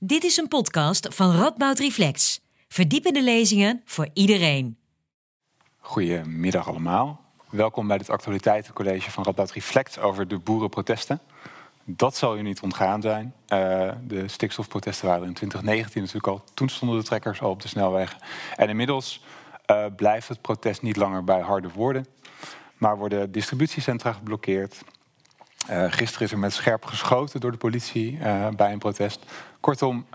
Dit is een podcast van Radboud Reflex. Verdiepende lezingen voor iedereen. Goedemiddag allemaal. Welkom bij het actualiteitencollege van Radboud Reflect over de boerenprotesten. Dat zal je niet ontgaan zijn. Uh, de stikstofprotesten waren in 2019 natuurlijk al. Toen stonden de trekkers al op de snelwegen. En inmiddels uh, blijft het protest niet langer bij harde woorden. Maar worden distributiecentra geblokkeerd. Uh, gisteren is er met scherp geschoten door de politie bij een protest. Kortom,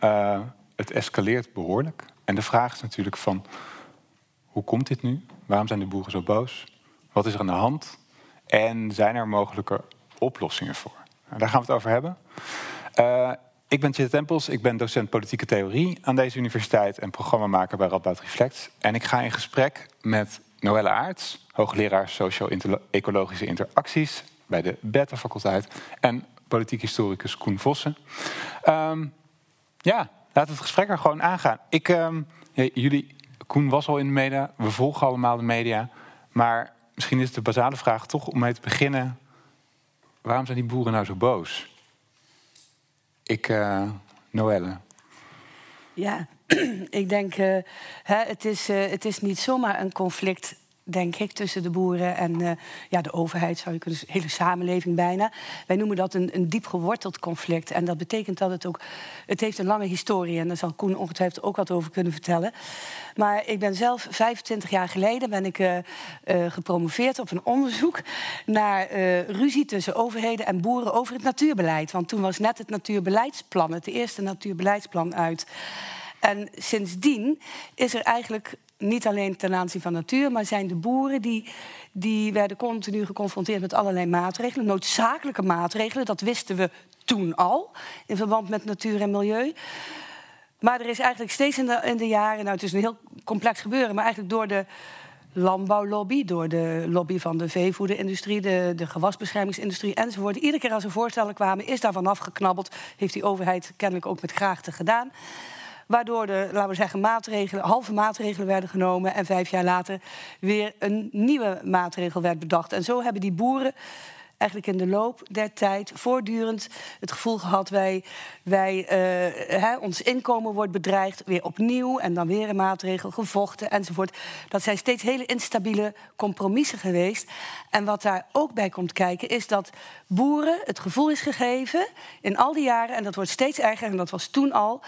het escaleert behoorlijk. En de vraag is natuurlijk van... hoe komt dit nu? Waarom zijn de boeren zo boos? Wat is er aan de hand? En zijn er mogelijke oplossingen voor? Nou, daar gaan we het over hebben. Ik ben Tjit Tempels, ik ben docent politieke theorie aan deze universiteit en programmamaker bij Radboud Reflect. En ik ga in gesprek met Noelle Aarts, hoogleraar socio-ecologische interacties bij de Beta-faculteit en politiek historicus Koen Vossen. Um, ja, laten we het gesprek er gewoon aangaan. Ik, um, ja, jullie, Koen was al in de media, we volgen allemaal de media, maar misschien is de basale vraag toch om mee te beginnen waarom zijn die boeren nou zo boos? Ik, uh, Noelle. Ja, ik denk, uh, hè, het, is, uh, het is niet zomaar een conflict denk ik, tussen de boeren en uh, ja, de overheid, zou je kunnen de hele samenleving bijna. Wij noemen dat een, een diep geworteld conflict. En dat betekent dat het ook, het heeft een lange historie. En daar zal Koen ongetwijfeld ook wat over kunnen vertellen. Maar ik ben zelf 25 jaar geleden ben ik uh, uh, gepromoveerd op een onderzoek naar ruzie tussen overheden en boeren over het natuurbeleid. Want toen was net het natuurbeleidsplan, het eerste natuurbeleidsplan uit. En sindsdien is er eigenlijk niet alleen ten aanzien van natuur, maar zijn de boeren die, die werden continu geconfronteerd met allerlei maatregelen, noodzakelijke maatregelen. Dat wisten we toen al in verband met natuur en milieu. Maar er is eigenlijk steeds in de, in de jaren, nou het is een heel complex gebeuren, maar eigenlijk door de landbouwlobby, door de lobby van de veevoederindustrie, de, de gewasbeschermingsindustrie enzovoort. Iedere keer als er voorstellen kwamen, is daarvan afgeknabbeld. Heeft die overheid kennelijk ook met graagte gedaan. Waardoor er, laten we zeggen, maatregelen, halve maatregelen werden genomen. En vijf jaar later weer een nieuwe maatregel werd bedacht. En zo hebben die boeren eigenlijk in de loop der tijd voortdurend het gevoel gehad... wij, wij uh, hè, ons inkomen wordt bedreigd, weer opnieuw... en dan weer een maatregel, gevochten enzovoort. Dat zijn steeds hele instabiele compromissen geweest. En wat daar ook bij komt kijken, is dat boeren het gevoel is gegeven... in al die jaren, en dat wordt steeds erger, en dat was toen al...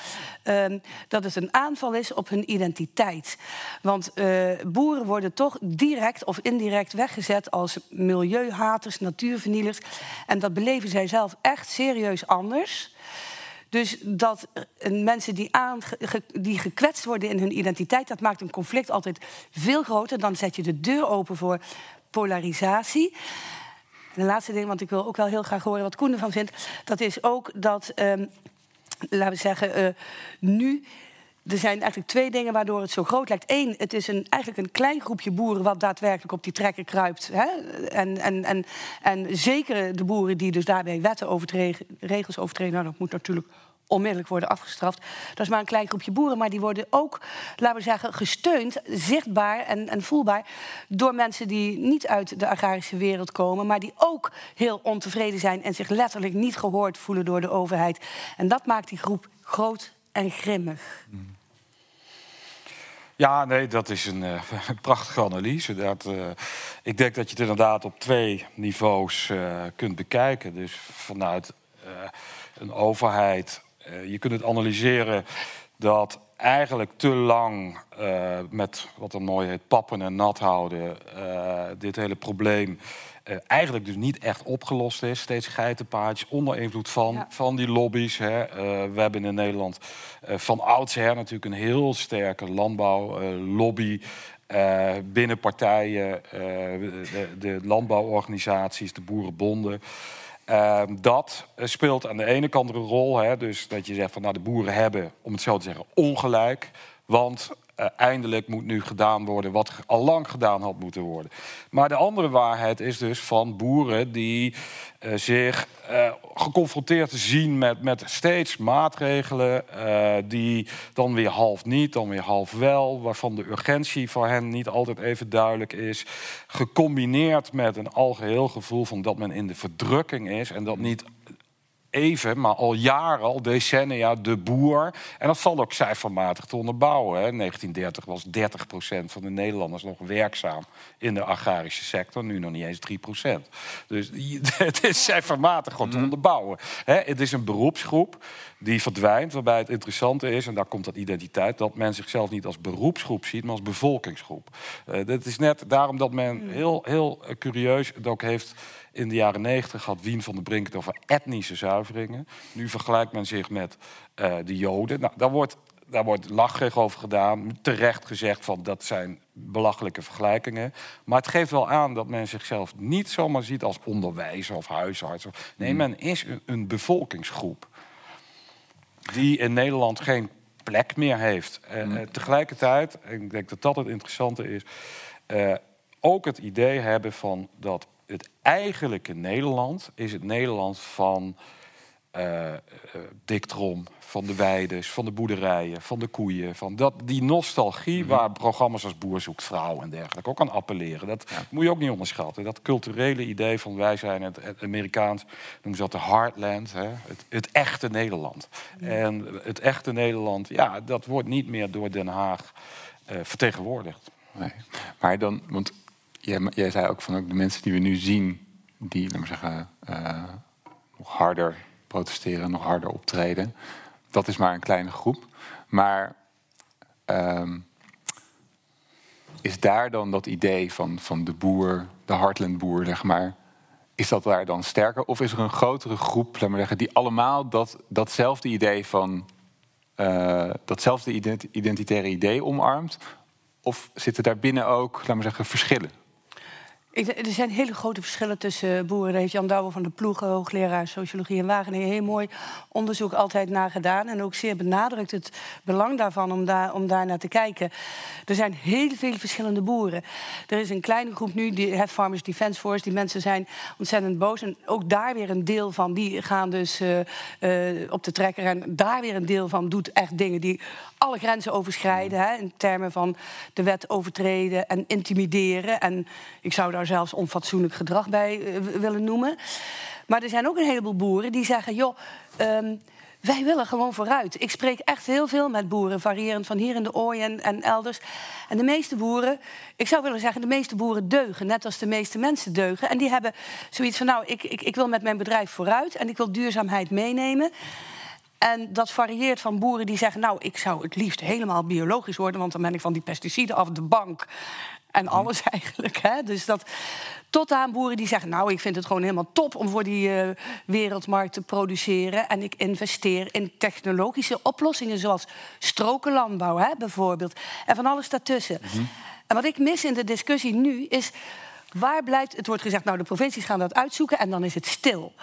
Uh, dat het een aanval is op hun identiteit. Want uh, boeren worden toch direct of indirect weggezet als milieuhaters, natuur en dat beleven zij zelf echt serieus anders. Dus dat mensen die, die gekwetst worden in hun identiteit, dat maakt een conflict altijd veel groter. Dan zet je de deur open voor polarisatie. De laatste ding, want ik wil ook wel heel graag horen wat Koen ervan vindt, dat is ook dat, um, laten we zeggen, uh, nu er zijn eigenlijk twee dingen waardoor het zo groot lijkt. Eén, het is een, eigenlijk een klein groepje boeren wat daadwerkelijk op die trekker kruipt. Hè? En, en, en, en zeker de boeren die dus daarbij wetten overtreden, regels overtreden, nou, dat moet natuurlijk onmiddellijk worden afgestraft. Dat is maar een klein groepje boeren, maar die worden ook, laten we zeggen, gesteund, zichtbaar en, en voelbaar door mensen die niet uit de agrarische wereld komen, maar die ook heel ontevreden zijn en zich letterlijk niet gehoord voelen door de overheid. En dat maakt die groep groot en grimmig. Mm. Ja, nee, dat is een uh, prachtige analyse. Dat, uh, ik denk dat je het inderdaad op twee niveaus uh, kunt bekijken. Dus vanuit een overheid. je kunt het analyseren dat eigenlijk te lang met wat dan mooi heet pappen en nat houden... dit hele probleem uh, eigenlijk dus niet echt opgelost is. Steeds geitenpaadjes onder invloed van, van die lobby's. Hè. Uh, we hebben in Nederland uh, van oudsher natuurlijk een heel sterke landbouwlobby. binnen partijen, de, de, landbouworganisaties, de boerenbonden. Ehm, dat speelt aan de ene kant een rol. Hè, dus dat je zegt van nou, de boeren hebben, om het zo te zeggen, ongelijk. Want uh, eindelijk moet nu gedaan worden wat al lang gedaan had moeten worden. Maar de andere waarheid is dus van boeren die uh, zich uh, geconfronteerd zien met, met steeds maatregelen die dan weer half niet, dan weer half wel, waarvan de urgentie voor hen niet altijd even duidelijk is. Gecombineerd met een algeheel gevoel van dat men in de verdrukking is en dat niet even, maar al jaren, al decennia, de boer. En dat valt ook cijfermatig te onderbouwen. Hè. In 1930 was 30% van de Nederlanders nog werkzaam in de agrarische sector. Nu nog niet eens 3%. Dus het is cijfermatig gewoon te onderbouwen. Hè. Het is een beroepsgroep die verdwijnt, waarbij het interessante is, en daar komt dat identiteit, dat men zichzelf niet als beroepsgroep ziet, maar als bevolkingsgroep. Uh, dat is net daarom dat men heel, heel curieus het ook heeft in de jaren negentig had Wien van der Brink het over etnische zuiveringen. Nu vergelijkt men zich met uh, de Joden. Nou, daar wordt, daar wordt over gedaan. Terecht gezegd van dat zijn belachelijke vergelijkingen. Maar het geeft wel aan dat men zichzelf niet zomaar ziet als onderwijzer of huisarts. Nee, hmm. men is een, een bevolkingsgroep die in Nederland geen plek meer heeft. En uh, tegelijkertijd, en ik denk dat dat het interessante is, uh, ook het idee hebben van dat het eigenlijke Nederland is het Nederland van uh, Dick Trom, van de weides, van de boerderijen, van de koeien. Van dat, die nostalgie mhm. waar programma's als Boer zoekt vrouw en dergelijke ook aan appelleren. Dat moet je ook niet onderschatten. Dat culturele idee van wij zijn het, het Amerikaans, noemen ze dat de heartland, hè? Het, het echte Nederland. En het echte Nederland, ja, dat wordt niet meer door Den Haag uh, vertegenwoordigd. Nee. Maar dan, want jij, zei ook van ook de mensen die we nu zien, die, zeggen, uh, nog harder protesteren, nog harder optreden. Dat is maar een kleine groep. Maar um, is daar dan dat idee van, van de boer, de Heartland-boer, zeg maar, is dat daar dan sterker? Of is er een grotere groep, laten we zeggen, die allemaal dat, datzelfde idee van uh, datzelfde identitaire idee omarmt? Of zitten daar binnen ook, laten we zeggen, verschillen? Er zijn hele grote verschillen tussen boeren. Heeft Jan Douwe van de Ploegen, hoogleraar sociologie in Wageningen, heel mooi onderzoek altijd naar gedaan. En ook zeer benadrukt het belang daarvan om daar, om daar naar te kijken. Er zijn heel veel verschillende boeren. Er is een kleine groep nu, die Farmers Defence Force. Die mensen zijn ontzettend boos. En ook daar weer een deel van, die gaan dus uh, uh, op de trekker. En daar weer een deel van doet echt dingen die alle grenzen overschrijden. Hè, in termen van de wet overtreden en intimideren. En ik zou daar zelfs onfatsoenlijk gedrag bij uh, willen noemen. Maar er zijn ook een heleboel boeren die zeggen: joh. Um, wij willen gewoon vooruit. Ik spreek echt heel veel met boeren, variërend van hier in de Ooi en, en, elders. En de meeste boeren, ik zou willen zeggen, de meeste boeren deugen, net als de meeste mensen deugen. En die hebben zoiets van, nou, ik, ik, ik wil met mijn bedrijf vooruit en ik wil duurzaamheid meenemen. En dat varieert van boeren die zeggen: Nou, ik zou het liefst helemaal biologisch worden, want dan ben ik van die pesticiden af de bank. En alles eigenlijk. Hè? Dus dat, tot aan boeren die zeggen: Nou, ik vind het gewoon helemaal top om voor die uh, wereldmarkt te produceren. En ik investeer in technologische oplossingen, zoals strokenlandbouw hè, bijvoorbeeld. En van alles daartussen. Mhm. En wat ik mis in de discussie nu is. Waar blijft, het wordt gezegd, nou de provincies gaan dat uitzoeken en dan is het stil.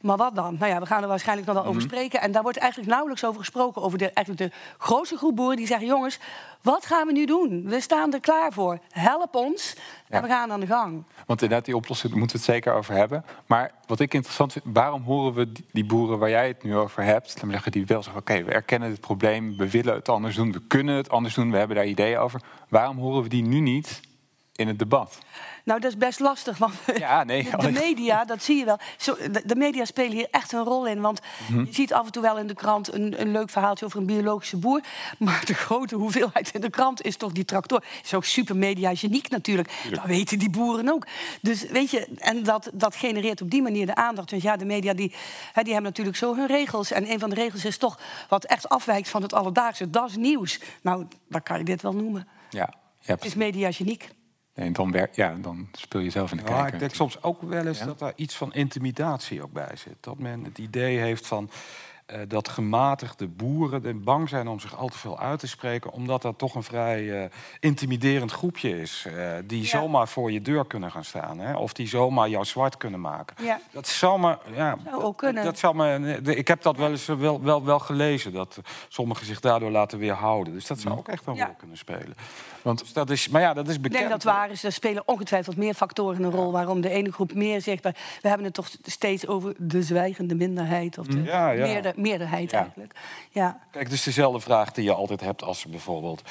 Maar wat dan? Nou ja, we gaan er waarschijnlijk nog wel over mhm. spreken. En daar wordt eigenlijk nauwelijks over gesproken. Over de, eigenlijk de grootste groep boeren die zeggen... jongens, wat gaan we nu doen? We staan er klaar voor. Help ons en we gaan aan de gang. Want inderdaad, die oplossing moeten we het zeker over hebben. Maar wat ik interessant vind, waarom horen we die boeren waar jij het nu over hebt... laten we zeggen, die wel zeggen, oké, we erkennen het probleem... we willen het anders doen, we kunnen het anders doen... we hebben daar ideeën over. Waarom horen we die nu niet in het debat? Nou, dat is best lastig, want ja, nee, de media, dat zie je wel. de, media spelen hier echt een rol in. Want mhm. je ziet af en toe wel in de krant een, een, leuk verhaaltje over een biologische boer. Maar de grote hoeveelheid in de krant is toch die tractor. Is ook super media-geniek natuurlijk. Dat weten die boeren ook. Dus weet je, en dat, dat genereert op die manier de aandacht. Want ja, de media die, hè, die hebben natuurlijk zo hun regels. En een van de regels is toch wat echt afwijkt van het alledaagse. Dat is nieuws. Nou, dan kan je dit wel noemen. Ja, ja het is media-geniek. En dan, werk, ja, dan speel je zelf in de ja, Ik denk soms ook wel eens dat daar iets van intimidatie ook bij zit. Dat men het idee heeft van uh, dat gematigde boeren bang zijn om zich al te veel uit te spreken, omdat dat toch een vrij uh, intimiderend groepje is. Uh, die zomaar voor je deur kunnen gaan staan. Hè? Of die zomaar jou zwart kunnen maken. Ja. Dat zou me. Ja, zou ook kunnen. Dat zou me, ik heb dat wel eens wel, wel, wel gelezen, dat sommigen zich daardoor laten weerhouden. Dus dat zou ook echt een rol kunnen spelen. Want dus dat is, maar ja, dat is bekend. Ik denk dat waar is. Er spelen ongetwijfeld meer factoren een rol waarom de ene groep meer zegt. We hebben het toch steeds over de zwijgende minderheid of de ja meerderheid eigenlijk. Ja. Kijk, is dezelfde vraag die je altijd hebt als bijvoorbeeld...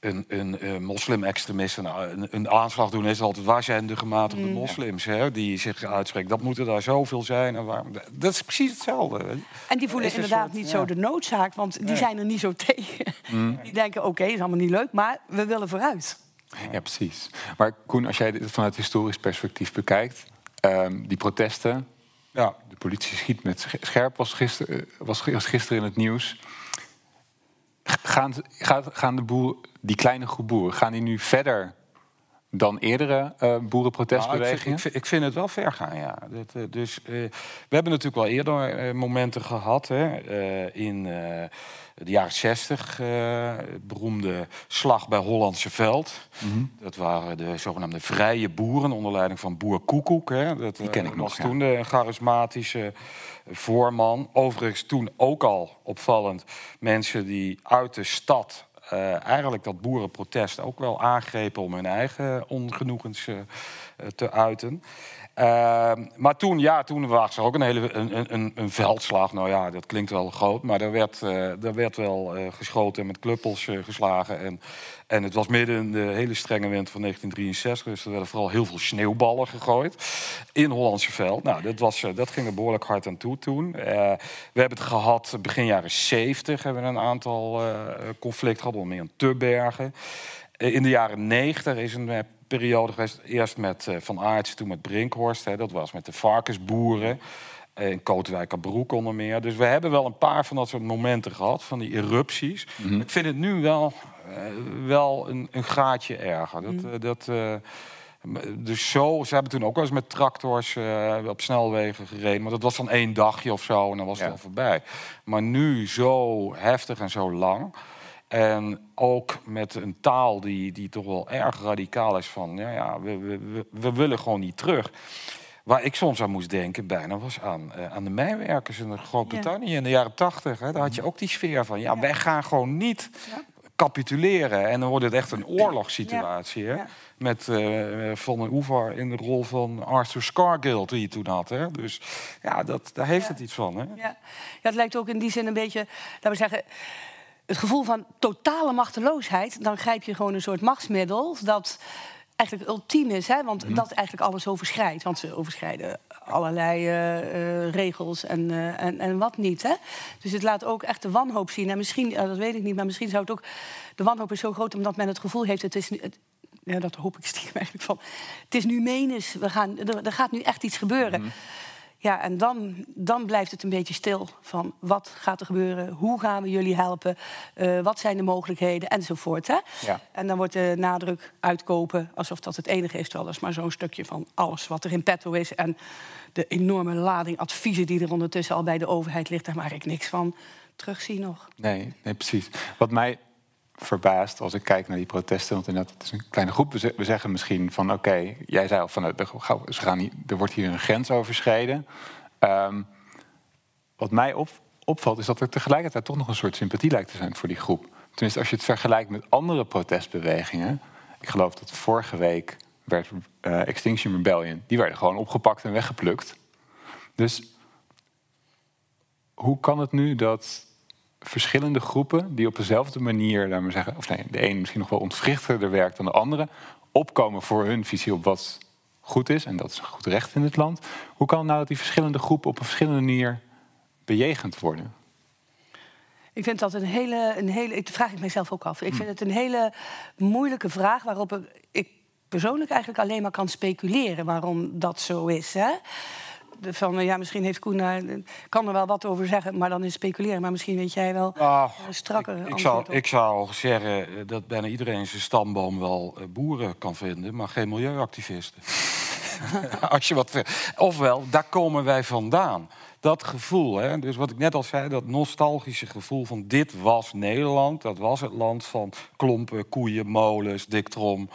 een, een, een moslim-extremist een, een, een aanslag doen, is altijd waar zijn de gematigde Mm. moslims hè, die zich uitspreken. Dat moeten er zoveel zijn. En waarom, dat is precies hetzelfde. En die voelen inderdaad soort, niet ja. zo de noodzaak, want die Nee. zijn er niet zo tegen. Mm. Die denken, oké, is allemaal niet leuk, maar we willen vooruit. Ja, precies. Maar Koen, als jij dit vanuit historisch perspectief bekijkt, ehm, die protesten, Ja, de politie schiet met sch- scherp, was gisteren, was, was gisteren in het nieuws. Gaan, gaan de boeren, die kleine groep boeren, gaan die nu verder dan eerdere eh Nou, ik, vind, boerenprotestbewegingen? ik, vind, ik vind het wel ver gaan, ja. Dat, eh, dus, eh, we hebben natuurlijk wel eerder momenten gehad hè, in de jaren zestig. het beroemde slag bij Hollandse Veld. Mhm. Dat waren de zogenaamde vrije boeren onder leiding van boer Koekoek. Hè. Dat Die ken ik nog, was ja. toen de charismatische voorman. Overigens toen ook al opvallend mensen die uit de stad eh, eigenlijk dat boerenprotest ook wel aangrepen om hun eigen ongenoegens eh, te uiten. Ehm, maar toen, ja, toen was er ook een hele een, een- een, veldslag. Nou ja, dat klinkt wel groot, maar er werd, eh, er werd wel eh, geschoten en met kluppels eh, geslagen. En, en het was midden in de hele strenge winter van 1963, dus er werden vooral heel veel sneeuwballen gegooid in Hollandse veld. Nou, dat, was, dat ging er behoorlijk hard aan toe toen. We hebben het gehad begin jaren 70, hebben we een aantal conflicten gehad, onder meer in Tubbergen. Eh, In de jaren 90 is een periode geweest, eerst met eh, Van Aertsen, toen met Brinkhorst. Hè, dat was met de varkensboeren. eh, In Kootwijkerbroek onder meer. Dus we hebben wel een paar van dat soort momenten gehad, van die erupties. Ik vind het nu wel, eh, wel een, een graadje erger. Dat, eh, dat, eh, dus zo, ze hebben toen ook wel eens met tractors eh, op snelwegen gereden. Maar dat was dan één dagje of zo en dan was het al voorbij. Maar nu zo heftig en zo lang. En ook met een taal die, die toch wel erg radicaal is van... Ja, ja, we, we, we, we willen gewoon niet terug. Waar ik soms aan moest denken bijna was aan, eh, aan de mijnwerkers in Groot-Brittannië in de jaren tachtig. Daar had je ook die sfeer van, ja, wij gaan gewoon niet Ja. capituleren. En dan wordt het echt een oorlogssituatie. Hè? Met eh Van den Oever in de rol van Arthur Scargill, die je toen had. Hè? Dus ja, dat, daar heeft het iets van. Hè? Ja. ja, het lijkt ook in die zin een beetje, laten we zeggen, het gevoel van totale machteloosheid. Dan grijp je gewoon een soort machtsmiddel dat eigenlijk ultiem is, hè? want dat eigenlijk alles overschrijdt. Want ze overschrijden allerlei eh, eh, regels en, eh, en, en wat niet. Hè? Dus het laat ook echt de wanhoop zien. En misschien, dat weet ik niet, maar misschien zou het ook... De wanhoop is zo groot omdat men het gevoel heeft... Het is nu, het, ja, dat hoop ik stiekem eigenlijk van... Het is nu menens, we gaan, er, er gaat nu echt iets gebeuren. Ja, en dan, dan blijft het een beetje stil van wat gaat er gebeuren, hoe gaan we jullie helpen, eh, wat zijn de mogelijkheden enzovoort. Hè? Ja. En dan wordt de nadruk uitkopen alsof dat het enige is, terwijl dat is maar zo'n stukje van alles wat er in petto is en de enorme lading adviezen die er ondertussen al bij de overheid ligt, daar maak ik niks van terugzie nog. Nee, nee, precies. Wat mij verbaast als ik kijk naar die protesten, want inderdaad, het is een kleine groep. We, ze- we zeggen misschien van, oké, jij zei al van, eh, ze gaan niet, er wordt hier een grens overschreden. Ehm, wat mij op, opvalt, is dat er tegelijkertijd toch nog een soort sympathie lijkt te zijn voor die groep. Tenminste, als je het vergelijkt met andere protestbewegingen. Ik geloof dat vorige week werd eh, Extinction Rebellion, die werden gewoon opgepakt en weggeplukt. Dus hoe kan het nu dat verschillende groepen die op dezelfde manier, laten we zeggen, of nee, de een misschien nog wel ontwrichterder werkt dan de andere, opkomen voor hun visie op wat goed is en dat is goed recht in het land. Hoe kan het nou dat die verschillende groepen op een verschillende manier bejegend worden? Ik vind dat een hele, een hele. Ik vraag ik mezelf ook af. Ik vind het een hele moeilijke vraag waarop ik, ik persoonlijk eigenlijk alleen maar kan speculeren waarom dat zo is. Hè? Van, eh, ja, misschien heeft Koen daar, kan er wel wat over zeggen, maar dan is speculeren. Maar misschien weet jij wel Ah, een strakker ik, ik, zou, op. ik zou zeggen eh, dat bijna iedereen zijn stamboom wel eh, boeren kan vinden, maar geen milieuactivisten. Als je wat. Ofwel, daar komen wij vandaan. Dat gevoel, hè? dus wat ik net al zei, dat nostalgische gevoel van dit was Nederland. Dat was het land van klompen, koeien, molens, diktrom.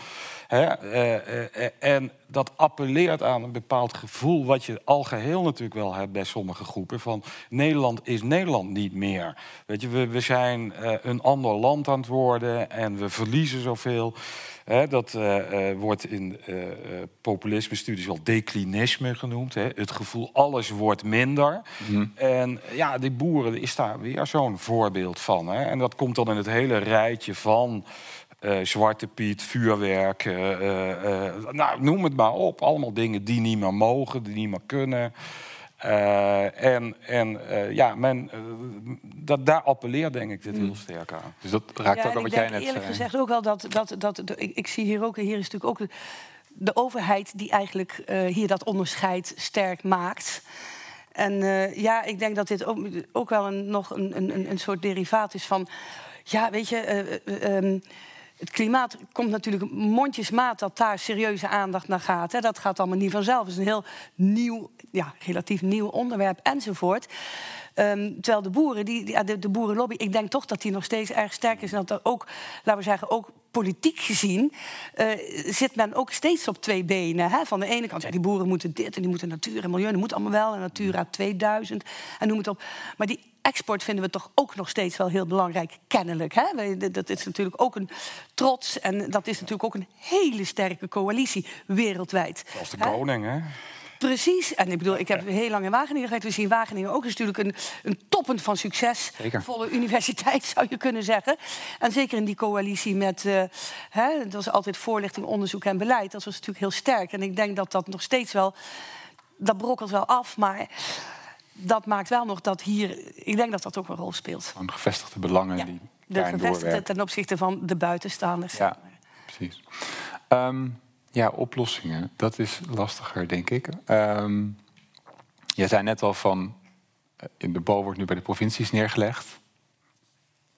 Hè? eh, eh, eh, en dat appelleert aan een bepaald gevoel... wat je al geheel natuurlijk wel hebt bij sommige groepen... van Nederland is Nederland niet meer. Weet je, we, we zijn een ander land aan het worden en we verliezen zoveel... Hè, dat eh, eh, wordt in eh, populisme-studies wel declinisme genoemd. Hè. Het gevoel alles wordt minder. En ja, die boeren is daar weer zo'n voorbeeld van. Hè. En dat komt dan in het hele rijtje van zwarte piet, vuurwerk, nou, noem het maar op. Allemaal dingen die niet meer mogen, die niet meer kunnen. Eh, en en eh, ja, men, eh, dat, daar appelleert denk ik dit heel sterk aan. Dus dat raakt Ja, ook aan wat ik jij denk net eerlijk zei. gezegd ook wel dat... dat, dat ik, ik zie hier ook... Hier is natuurlijk ook de, de overheid die eigenlijk eh, hier dat onderscheid sterk maakt. En eh, ja, ik denk dat dit ook, ook wel een, nog een, een, een soort derivaat is van... Ja, weet je... eh, eh, ehm, het klimaat komt natuurlijk mondjesmaat dat daar serieuze aandacht naar gaat. Hè. Dat gaat allemaal niet vanzelf. Het is een heel nieuw, ja, relatief nieuw onderwerp enzovoort. Ehm, terwijl de boeren, die, de boerenlobby, ik denk toch dat die nog steeds erg sterk is. En dat er ook, laten we zeggen, ook politiek gezien, eh, zit men ook steeds op twee benen. Hè? Van de ene kant, ja, die boeren moeten dit en die moeten natuur en milieu. Dat moet allemaal wel, en Natura 2000 en noem het op. Maar die export vinden we toch ook nog steeds wel heel belangrijk, kennelijk. Hè? Dat is natuurlijk ook een trots en dat is natuurlijk ook een hele sterke coalitie wereldwijd. Als de koning, hè? Precies. En ik bedoel, ik heb heel lang in Wageningen gewerkt. We zien Wageningen ook is natuurlijk een, een toppend van succes. Zeker. Volle universiteit, zou je kunnen zeggen. En zeker in die coalitie met... eh, hè, dat was altijd voorlichting, onderzoek en beleid. Dat was natuurlijk heel sterk. En ik denk dat dat nog steeds wel... Dat brokkelt wel af, maar dat maakt wel nog dat hier... Ik denk dat dat ook een rol speelt. Gewoon gevestigde belangen Ja, die de gevestigde doorwerken. ten opzichte van de buitenstaanders. Ja, precies. Ehm, ja, oplossingen, dat is lastiger, denk ik. Ehm jij zei net al van, eh, in de bal wordt nu bij de provincies neergelegd.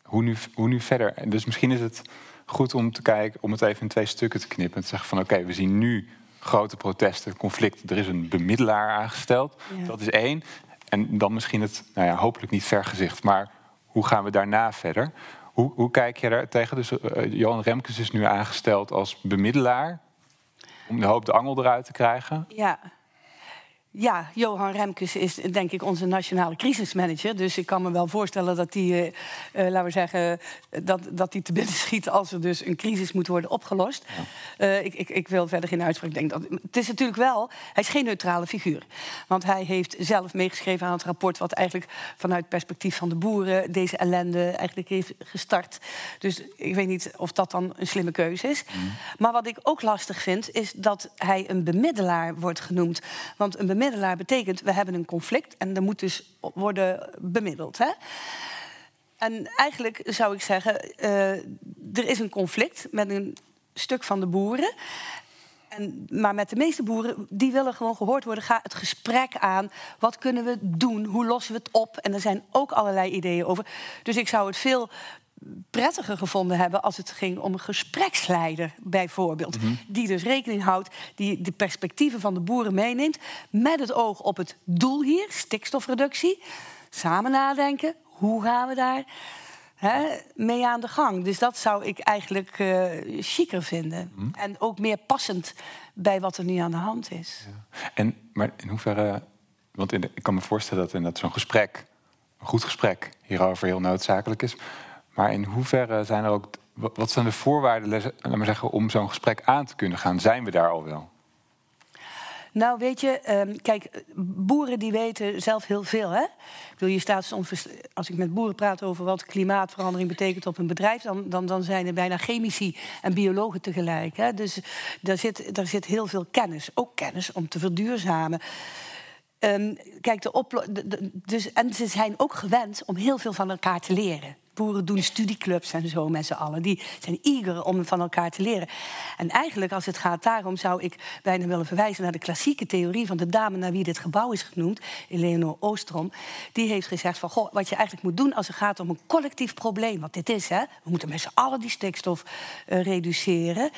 Hoe nu, hoe nu verder? Dus misschien is het goed om te kijken, om het even in twee stukken te knippen. En te zeggen van, oké, we zien nu grote protesten, conflicten. Er is een bemiddelaar aangesteld. Ja. Dat is één. En dan misschien het, nou ja, hopelijk niet vergezicht, maar hoe gaan we daarna verder? Hoe, hoe kijk je daar tegen? Dus eh, Johan Remkes is nu aangesteld als bemiddelaar. Om de hoop de angel eruit te krijgen. Ja. Ja, Johan Remkes is denk ik onze nationale crisismanager. Dus ik kan me wel voorstellen dat hij, eh, eh, laten we zeggen, dat, dat hij te binnen schiet als er dus een crisis moet worden opgelost. Eh, ik, ik, ik wil verder geen uitspraak. Denk dat, het is natuurlijk wel, hij is geen neutrale figuur. Want hij heeft zelf meegeschreven aan het rapport wat eigenlijk vanuit het perspectief van de boeren deze ellende eigenlijk heeft gestart. Dus ik weet niet of dat dan een slimme keuze is. Maar wat ik ook lastig vind, is dat hij een bemiddelaar wordt genoemd. Want een bemiddelaar betekent, we hebben een conflict en er moet dus worden bemiddeld. Hè? En eigenlijk zou ik zeggen, eh, er is een conflict met een stuk van de boeren. En, maar met de meeste boeren, die willen gewoon gehoord worden. Ga het gesprek aan. Wat kunnen we doen? Hoe lossen we het op? En er zijn ook allerlei ideeën over. Dus ik zou het veel prettiger gevonden hebben als het ging om een gespreksleider, bijvoorbeeld. Die dus rekening houdt, die de perspectieven van de boeren meeneemt. Met het oog op het doel hier, stikstofreductie. Samen nadenken, hoe gaan we daar hè, mee aan de gang? Dus dat zou ik eigenlijk chiquer vinden. En ook meer passend bij wat er nu aan de hand is. En, maar in hoeverre... Want in de- ik kan me voorstellen dat inderdaad zo'n gesprek... een goed gesprek hierover heel noodzakelijk is. Maar in hoeverre zijn er ook... Wat zijn de voorwaarden zeggen, om zo'n gesprek aan te kunnen gaan? Zijn we daar al wel? Nou, weet je, ehm, kijk, boeren die weten zelf heel veel. Hè? Ik je staat als ik met boeren praat over wat klimaatverandering betekent op een bedrijf, dan, dan, dan zijn er bijna chemici en biologen tegelijk. Hè? Dus daar zit, daar zit heel veel kennis, ook kennis om te verduurzamen. Ehm, kijk, de- de- dus, en ze zijn ook gewend om heel veel van elkaar te leren. Boeren doen studieclubs en zo met z'n allen. Die zijn eager om van elkaar te leren. En eigenlijk, als het gaat daarom, zou ik bijna willen verwijzen naar de klassieke theorie van de dame naar wie dit gebouw is genoemd, Eleonore Oostrom. Die heeft gezegd van, goh, wat je eigenlijk moet doen als het gaat om een collectief probleem, wat dit is, hè, we moeten met z'n allen die stikstof eh, reduceren,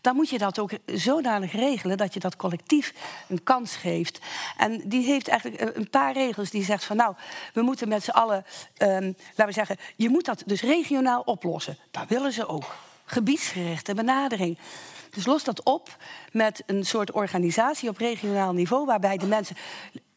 dan moet je dat ook zodanig regelen dat je dat collectief een kans geeft. En die heeft eigenlijk eh, een paar regels die zegt van, nou, we moeten met z'n allen, ehm, laten we zeggen, je moet dat dus regionaal oplossen. Dat willen ze ook. Gebiedsgerichte benadering. Dus los dat op met een soort organisatie op regionaal niveau, waarbij de mensen.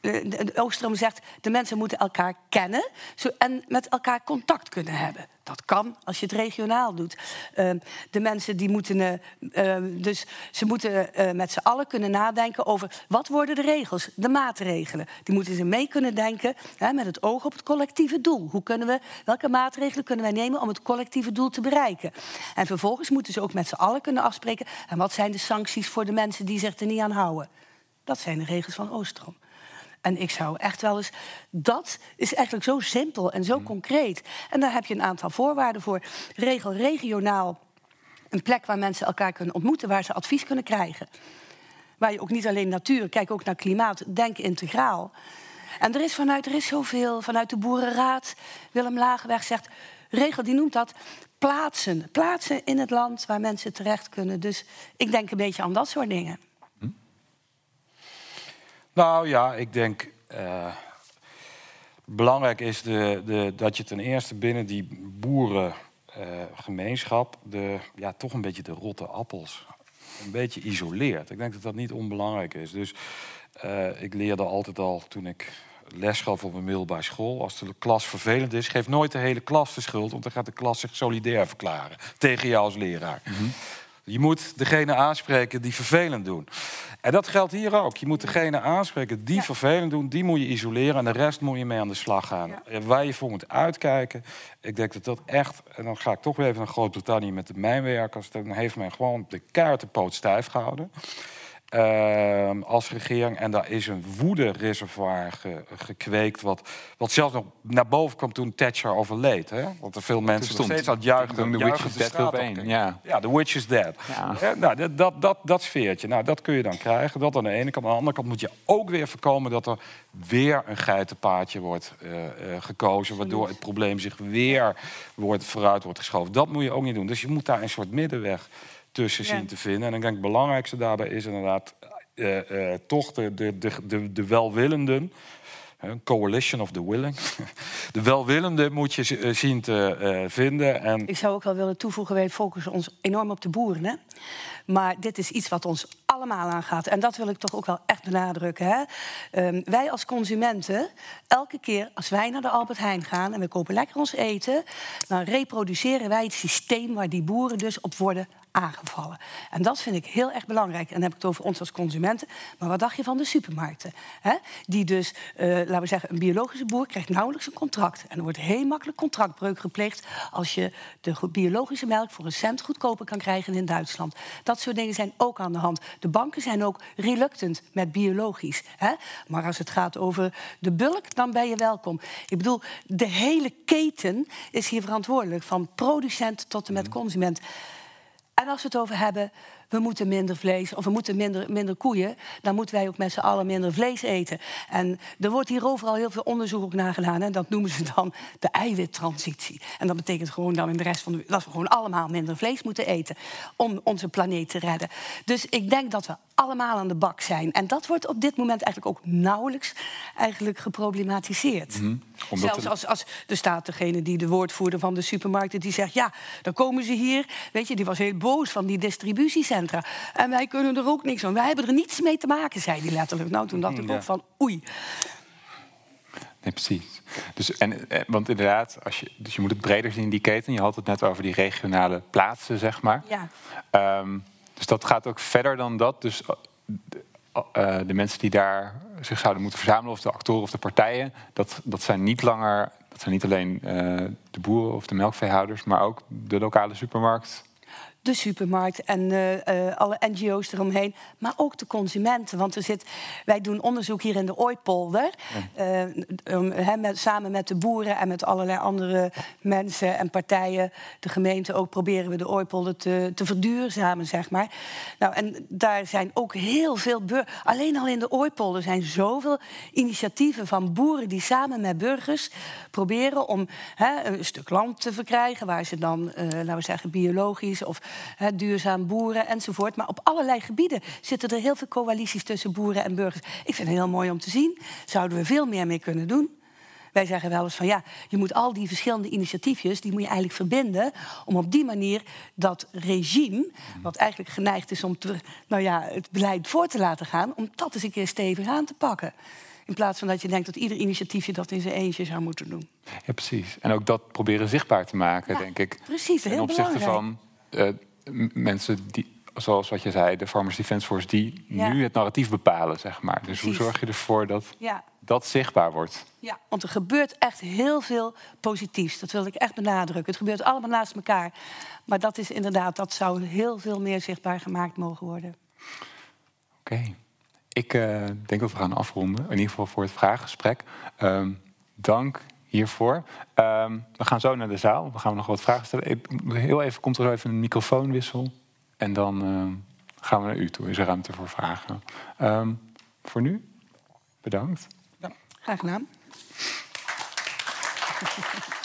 Eh, Oostrom zegt, de mensen moeten elkaar kennen en met elkaar contact kunnen hebben. Dat kan als je het regionaal doet. Uh, de mensen die moeten. Uh, dus ze moeten uh, met z'n allen kunnen nadenken over wat worden de regels, de maatregelen. Die moeten ze mee kunnen denken hè, met het oog op het collectieve doel. Hoe kunnen we, welke maatregelen kunnen wij nemen om het collectieve doel te bereiken? En vervolgens moeten ze ook met z'n allen kunnen afspreken. En wat zijn de sancties voor de mensen die zich er niet aan houden? Dat zijn de regels van Oostrom. En ik zou echt wel eens. Dat is eigenlijk zo simpel en zo mm. concreet. En daar heb je een aantal voorwaarden voor. Regel regionaal een plek waar mensen elkaar kunnen ontmoeten, waar ze advies kunnen krijgen. Waar je ook niet alleen natuur, kijk ook naar klimaat, denk integraal. En er is vanuit, er is zoveel, vanuit de Boerenraad, Willem Lagenweg zegt, regel die noemt dat plaatsen. Plaatsen in het land waar mensen terecht kunnen. Dus ik denk een beetje aan dat soort dingen. Nou ja, ik denk. Uh, belangrijk is de, de, dat je ten eerste binnen die boerengemeenschap. De, ja, toch een beetje de rotte appels. een beetje isoleert. Ik denk dat dat niet onbelangrijk is. Dus uh, ik leerde altijd al toen ik les gaf op een middelbare school. Als de klas vervelend is, geef nooit de hele klas de schuld. Want dan gaat de klas zich solidair verklaren tegen jou als leraar. Mm. Je moet degene aanspreken die vervelend doen. En dat geldt hier ook. Je moet degene aanspreken die vervelend doen, die moet je isoleren en de rest moet je mee aan de slag gaan. Ja. Waar je voor moet uitkijken, ik denk dat dat echt, en dan ga ik toch weer even naar Groot-Brittannië met de mijnwerkers, dan heeft men gewoon de kaartenpoot stijf gehouden. Uh, als regering. En daar is een woede-reservoir ge, gekweekt. Wat, wat zelfs nog naar boven kwam toen Thatcher overleed. Hè? Want er veel mensen nog steeds aan het juichen. De Witch is Dead. Ja. ja, The Witch is Dead. Ja. nou, dat, dat, dat, dat sfeertje, nou, dat kun je dan krijgen. Dat aan de ene kant. Aan de andere kant moet je ook weer voorkomen... dat er weer een geitenpaadje wordt uh, uh, gekozen... waardoor het probleem zich weer wordt, vooruit wordt geschoven. Dat moet je ook niet doen. Dus je moet daar een soort middenweg tussen zien te vinden. En ik denk het belangrijkste daarbij is inderdaad uh, uh, toch de, de, de, de welwillenden. Een coalition of the willing. De welwillende moet je eh, zien te uh, vinden. En... Ik zou ook wel willen toevoegen, wij focussen ons enorm op de boeren. Hè? Maar dit is iets wat ons allemaal aangaat. En dat wil ik toch ook wel echt benadrukken. Hè? Um, wij als consumenten, elke keer als wij naar de Albert Heijn gaan... en we kopen lekker ons eten... dan reproduceren wij het systeem waar die boeren dus op worden aangevallen. En dat vind ik heel erg belangrijk. En dan heb ik het over ons als consumenten. Maar wat dacht je van de supermarkten? Hè? Die dus, uh, laten we zeggen, een biologische boer krijgt nauwelijks een contract. En er wordt heel makkelijk contractbreuk gepleegd... als je de biologische melk voor een cent goedkoper kan krijgen in Duitsland. Dat soort dingen zijn ook aan de hand. De banken zijn ook reluctant met biologisch. Hè? Maar als het gaat over de bulk, dan ben je welkom. Ik bedoel, de hele keten is hier verantwoordelijk. Van producent tot en met mhm. consument. En als we het over hebben, we moeten minder vlees of we moeten minder, minder koeien, dan moeten wij ook met z'n allen minder vlees eten. En er wordt hier overal heel veel onderzoek ook naar gedaan. En dat noemen ze dan de eiwittransitie. En dat betekent gewoon dan in de rest van de dat we gewoon allemaal minder vlees moeten eten om onze planeet te redden. Dus ik denk dat we allemaal aan de bak zijn. En dat wordt op dit moment eigenlijk ook nauwelijks eigenlijk geproblematiseerd. Mm -hmm. Zelfs als, als er staat degene die de woordvoerder van de supermarkten die zegt: ja, dan komen ze hier. Weet je, die was heel boos van die En wij kunnen er ook niks van. Wij hebben er niets mee te maken, zei hij letterlijk. Nou, toen dacht ik ook van oei. Nee, precies. Dus, en, eh, want inderdaad, als je, dus je moet het breder zien, die keten. Je had het net over die regionale plaatsen, zeg maar. Ja. Um, dus dat gaat ook verder dan dat. Dus uh, de mensen die daar zich zouden moeten verzamelen, of de actoren of de partijen, dat, dat zijn niet langer, dat zijn niet alleen uh, de boeren of de melkveehouders, maar ook de lokale supermarkt, de supermarkt en uh, alle NGO's eromheen, maar ook de consumenten. Want er zit, wij doen onderzoek hier in de Ooipolder, met, samen met de boeren en met allerlei andere mensen en partijen, de gemeente ook, proberen we de Ooipolder te, te verduurzamen, zeg maar. Nou, en daar zijn ook heel veel. Alleen al in de Ooipolder zijn zoveel initiatieven van boeren die samen met burgers proberen om een stuk land te verkrijgen, waar ze dan, laten we zeggen, biologisch of duurzaam boeren enzovoort. Maar op allerlei gebieden zitten er heel veel coalities tussen boeren en burgers. Ik vind het heel mooi om te zien. Zouden we veel meer mee kunnen doen? Wij zeggen wel eens van ja, je moet al die verschillende initiatiefjes, die moet je eigenlijk verbinden om op die manier dat regime, wat eigenlijk geneigd is om te, nou ja, het beleid voor te laten gaan, om dat eens een keer stevig aan te pakken. In plaats van dat je denkt dat ieder initiatiefje dat in zijn eentje zou moeten doen. Ja, precies. En ook dat proberen zichtbaar te maken, Ja, denk ik. Precies, heel Ten opzichte belangrijk. van eh, mensen die, zoals wat je zei, de Farmers Defence Force, die Ja. nu het narratief bepalen, zeg maar. Dus hoe zorg je ervoor dat Ja, dat zichtbaar wordt? ja, want er gebeurt echt heel veel positiefs. Dat wil ik echt benadrukken. Het gebeurt allemaal naast elkaar. Maar dat is inderdaad, dat zou heel veel meer zichtbaar gemaakt mogen worden. Oké. Ik eh, denk dat we gaan afronden. In ieder geval voor het vraaggesprek. Ehm, dank hiervoor. Ehm, we gaan zo naar de zaal. We gaan nog wat vragen stellen. Ik, heel even komt er zo even een microfoonwissel. En dan ehm, gaan we naar u toe. Is er ruimte voor vragen? Ehm, voor nu, bedankt. Graag gedaan.